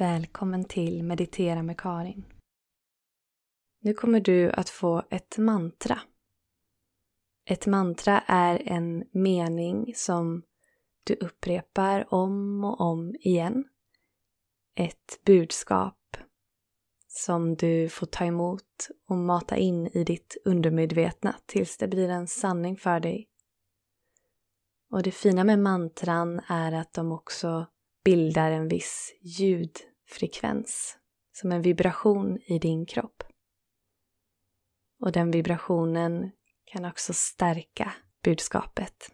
Välkommen till Meditera med Karin. Nu kommer du att få ett mantra. Ett mantra är en mening som du upprepar om och om igen. Ett budskap som du får ta emot och mata in i ditt undermedvetna tills det blir en sanning för dig. Och det fina med mantran är att de också bildar en viss frekvens, som en vibration i din kropp. Och den vibrationen kan också stärka budskapet.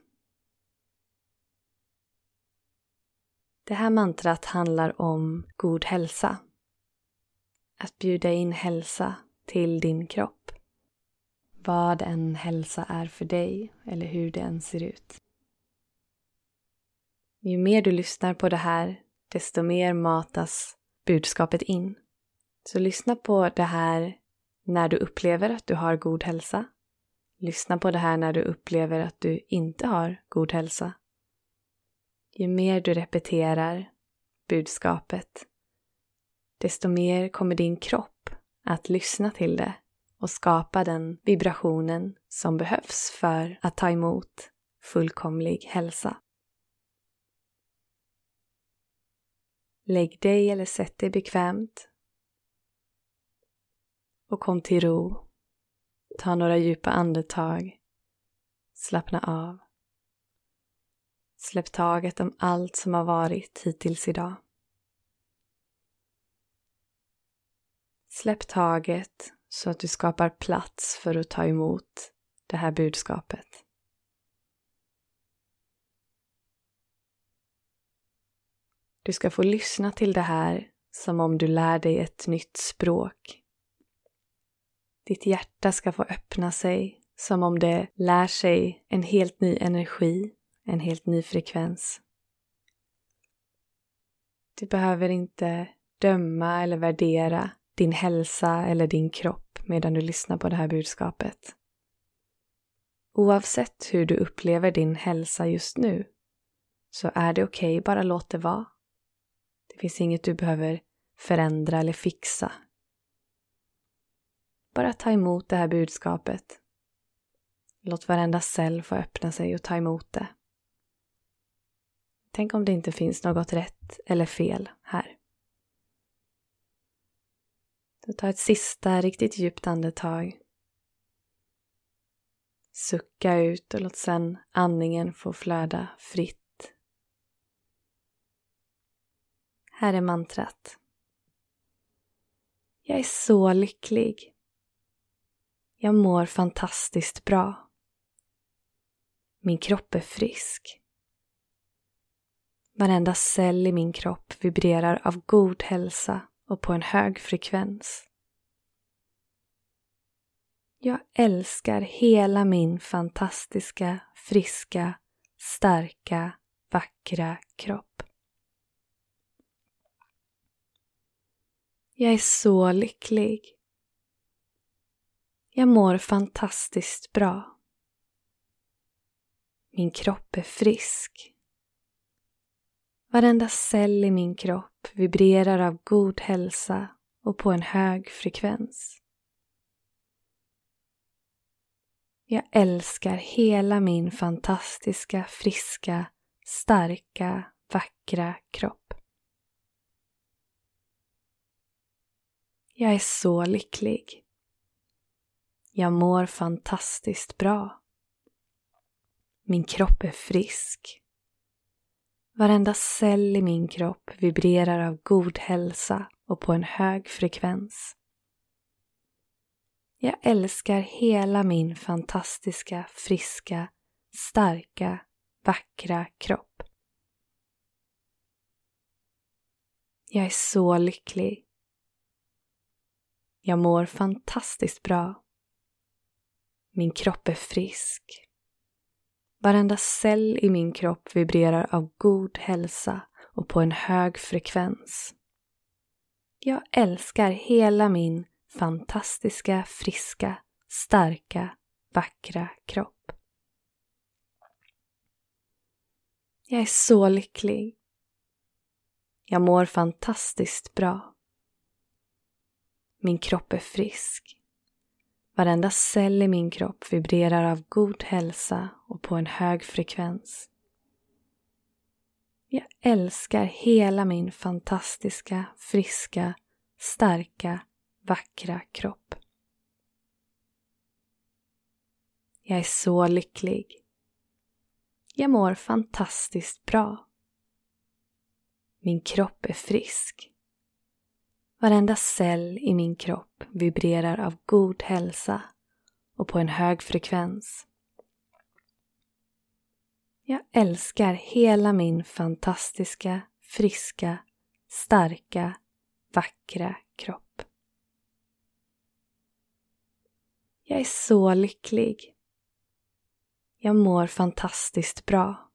Det här mantrat handlar om god hälsa. Att bjuda in hälsa till din kropp. Vad en hälsa är för dig eller hur det än ser ut. Ju mer du lyssnar på det här, desto mer matas budskapet in. Så lyssna på det här när du upplever att du har god hälsa. Lyssna på det här när du upplever att du inte har god hälsa. Ju mer du repeterar budskapet, desto mer kommer din kropp att lyssna till det och skapa den vibrationen som behövs för att ta emot fullkomlig hälsa. Lägg dig eller sätt dig bekvämt och kom till ro. Ta några djupa andetag. Slappna av. Släpp taget om allt som har varit hittills idag. Släpp taget så att du skapar plats för att ta emot det här budskapet. Du ska få lyssna till det här som om du lär dig ett nytt språk. Ditt hjärta ska få öppna sig som om det lär sig en helt ny energi, en helt ny frekvens. Du behöver inte döma eller värdera din hälsa eller din kropp medan du lyssnar på det här budskapet. Oavsett hur du upplever din hälsa just nu så är det okej, okay, bara låt det vara. Det finns inget du behöver förändra eller fixa. Bara ta emot det här budskapet. Låt varenda cell få öppna sig och ta emot det. Tänk om det inte finns något rätt eller fel här. Så ta ett sista riktigt djupt andetag. Sucka ut och låt sedan andningen få flöda fritt Här är mantrat. Jag är så lycklig. Jag mår fantastiskt bra. Min kropp är frisk. Varenda cell i min kropp vibrerar av god hälsa och på en hög frekvens. Jag älskar hela min fantastiska, friska, starka, vackra kropp. Jag är så lycklig. Jag mår fantastiskt bra. Min kropp är frisk. Varenda cell i min kropp vibrerar av god hälsa och på en hög frekvens. Jag älskar hela min fantastiska, friska, starka, vackra kropp. Jag är så lycklig. Jag mår fantastiskt bra. Min kropp är frisk. Varenda cell i min kropp vibrerar av god hälsa och på en hög frekvens. Jag älskar hela min fantastiska, friska, starka, vackra kropp. Jag är så lycklig. Jag mår fantastiskt bra. Min kropp är frisk. Varenda cell i min kropp vibrerar av god hälsa och på en hög frekvens. Jag älskar hela min fantastiska, friska, starka, vackra kropp. Jag är så lycklig. Jag mår fantastiskt bra. Min kropp är frisk. Varenda cell i min kropp vibrerar av god hälsa och på en hög frekvens. Jag älskar hela min fantastiska, friska, starka, vackra kropp. Jag är så lycklig. Jag mår fantastiskt bra. Min kropp är frisk. Varenda cell i min kropp vibrerar av god hälsa och på en hög frekvens. Jag älskar hela min fantastiska, friska, starka, vackra kropp. Jag är så lycklig. Jag mår fantastiskt bra.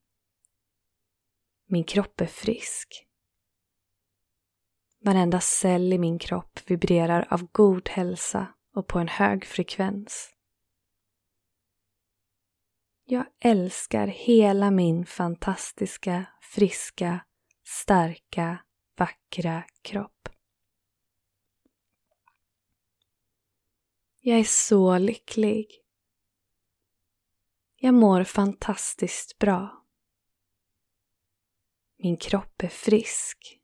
Min kropp är frisk. Varenda cell i min kropp vibrerar av god hälsa och på en hög frekvens. Jag älskar hela min fantastiska, friska, starka, vackra kropp. Jag är så lycklig. Jag mår fantastiskt bra. Min kropp är frisk.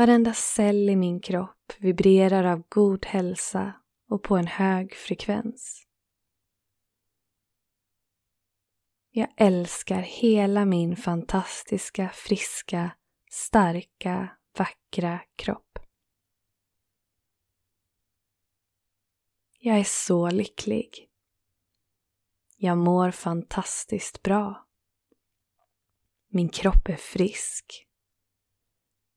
Varenda cell i min kropp vibrerar av god hälsa och på en hög frekvens. Jag älskar hela min fantastiska, friska, starka, vackra kropp. Jag är så lycklig. Jag mår fantastiskt bra. Min kropp är frisk.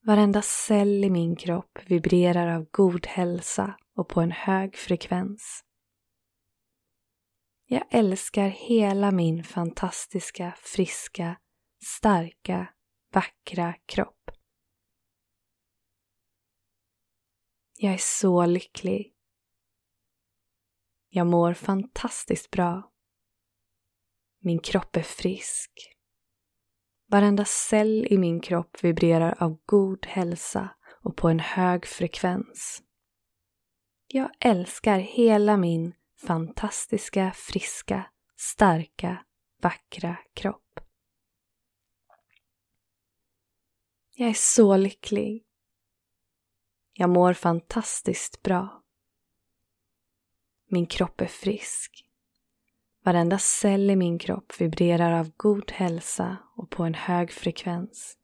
Varenda cell i min kropp vibrerar av god hälsa och på en hög frekvens. Jag älskar hela min fantastiska, friska, starka, vackra kropp. Jag är så lycklig. Jag mår fantastiskt bra. Min kropp är frisk. Varenda cell i min kropp vibrerar av god hälsa och på en hög frekvens. Jag älskar hela min fantastiska, friska, starka, vackra kropp. Jag är så lycklig. Jag mår fantastiskt bra. Min kropp är frisk. Varenda cell i min kropp vibrerar av god hälsa och på en hög frekvens.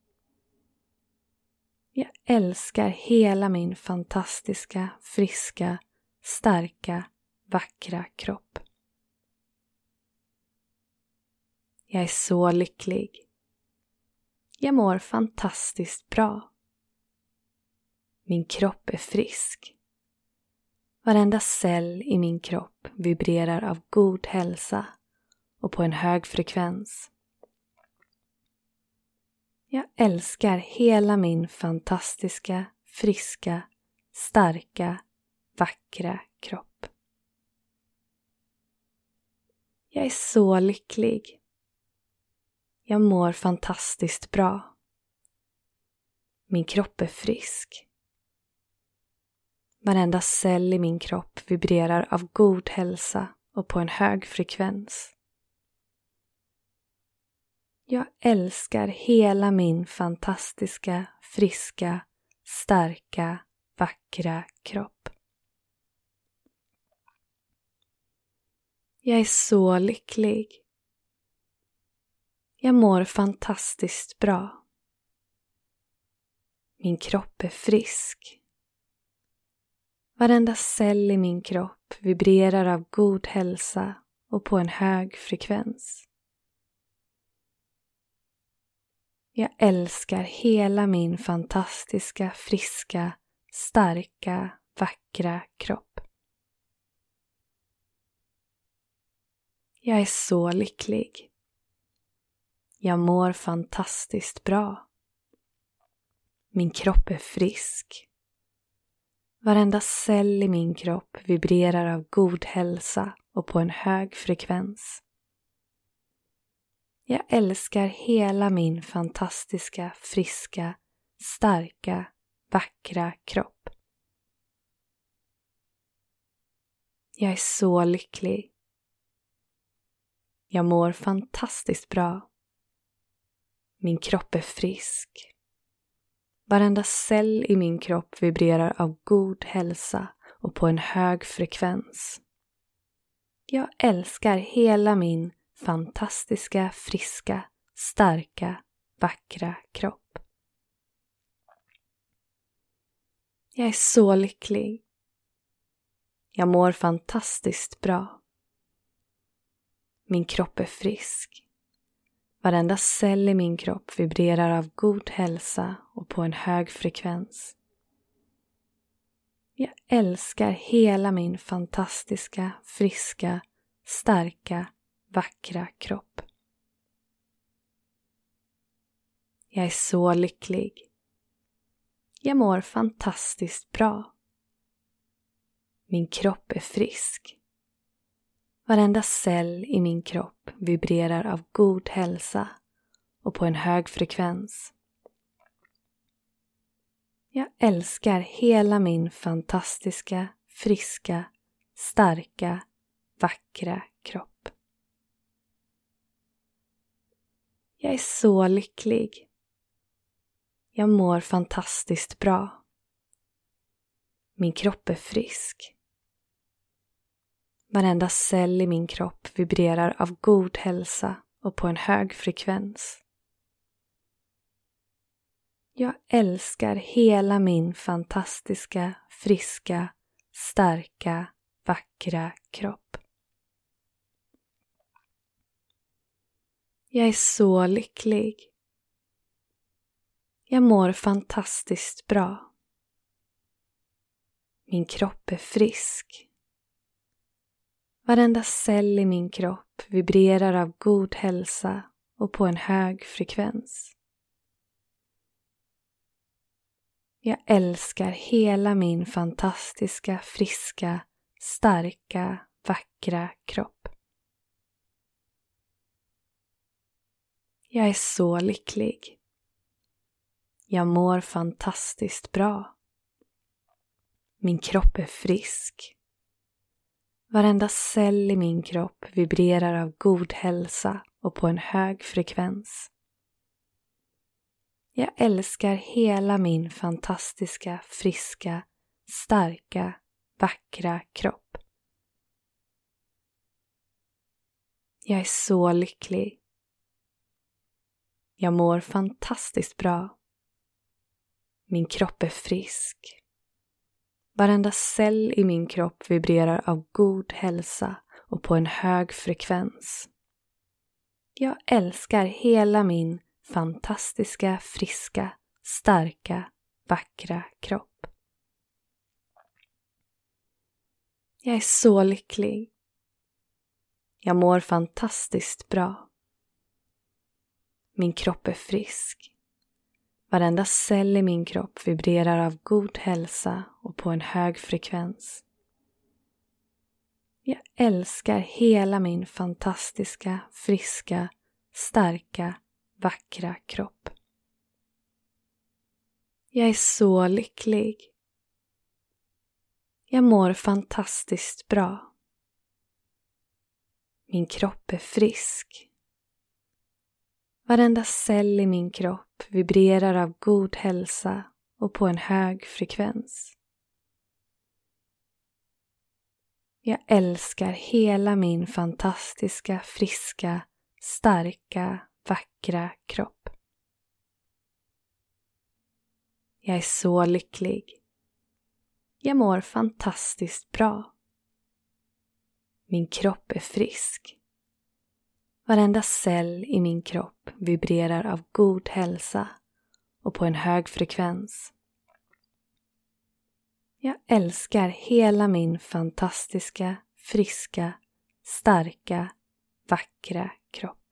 Jag älskar hela min fantastiska, friska, starka, vackra kropp. Jag är så lycklig. Jag mår fantastiskt bra. Min kropp är frisk. Varenda cell i min kropp vibrerar av god hälsa och på en hög frekvens. Jag älskar hela min fantastiska, friska, starka, vackra kropp. Jag är så lycklig. Jag mår fantastiskt bra. Min kropp är frisk. Varenda cell i min kropp vibrerar av god hälsa och på en hög frekvens. Jag älskar hela min fantastiska, friska, starka, vackra kropp. Jag är så lycklig. Jag mår fantastiskt bra. Min kropp är frisk. Varenda cell i min kropp vibrerar av god hälsa och på en hög frekvens. Jag älskar hela min fantastiska, friska, starka, vackra kropp. Jag är så lycklig. Jag mår fantastiskt bra. Min kropp är frisk. Varenda cell i min kropp vibrerar av god hälsa och på en hög frekvens. Jag älskar hela min fantastiska, friska, starka, vackra kropp. Jag är så lycklig. Jag mår fantastiskt bra. Min kropp är frisk. Varenda cell i min kropp vibrerar av god hälsa och på en hög frekvens. Jag älskar hela min fantastiska, friska, starka, vackra kropp. Jag är så lycklig. Jag mår fantastiskt bra. Min kropp är frisk. Varenda cell i min kropp vibrerar av god hälsa och på en hög frekvens. Jag älskar hela min fantastiska, friska, starka, vackra kropp. Jag är så lycklig. Jag mår fantastiskt bra. Min kropp är frisk. Varenda cell i min kropp vibrerar av god hälsa och på en hög frekvens. Jag älskar hela min fantastiska, friska, starka, vackra kropp. Jag är så lycklig. Jag mår fantastiskt bra. Min kropp är frisk. Varenda cell i min kropp vibrerar av god hälsa och på en hög frekvens. Jag älskar hela min fantastiska, friska, starka, vackra kropp. Jag är så lycklig. Jag mår fantastiskt bra. Min kropp är frisk. Varenda cell i min kropp vibrerar av god hälsa och på en hög frekvens. Jag älskar hela min fantastiska, friska, starka, vackra kropp. Jag är så lycklig. Jag mår fantastiskt bra. Min kropp är frisk. Varenda cell i min kropp vibrerar av god hälsa och på en hög frekvens. Jag älskar hela min fantastiska, friska, starka, vackra kropp. Jag är så lycklig. Jag mår fantastiskt bra. Min kropp är frisk. Varenda cell i min kropp vibrerar av god hälsa och på en hög frekvens. Jag älskar hela min fantastiska, friska, starka, vackra kropp. Jag är så lycklig. Jag mår fantastiskt bra. Min kropp är frisk. Varenda cell i min kropp vibrerar av god hälsa och på en hög frekvens. Jag älskar hela min fantastiska, friska, starka, vackra kropp. Jag är så lycklig. Jag mår fantastiskt bra. Min kropp är frisk. Varenda cell i min kropp vibrerar av god hälsa och på en hög frekvens. Jag älskar hela min fantastiska, friska, starka, vackra kropp. Jag är så lycklig. Jag mår fantastiskt bra. Min kropp är frisk. Varenda cell i min kropp vibrerar av god hälsa och på en hög frekvens. Jag älskar hela min fantastiska, friska, starka, vackra kropp.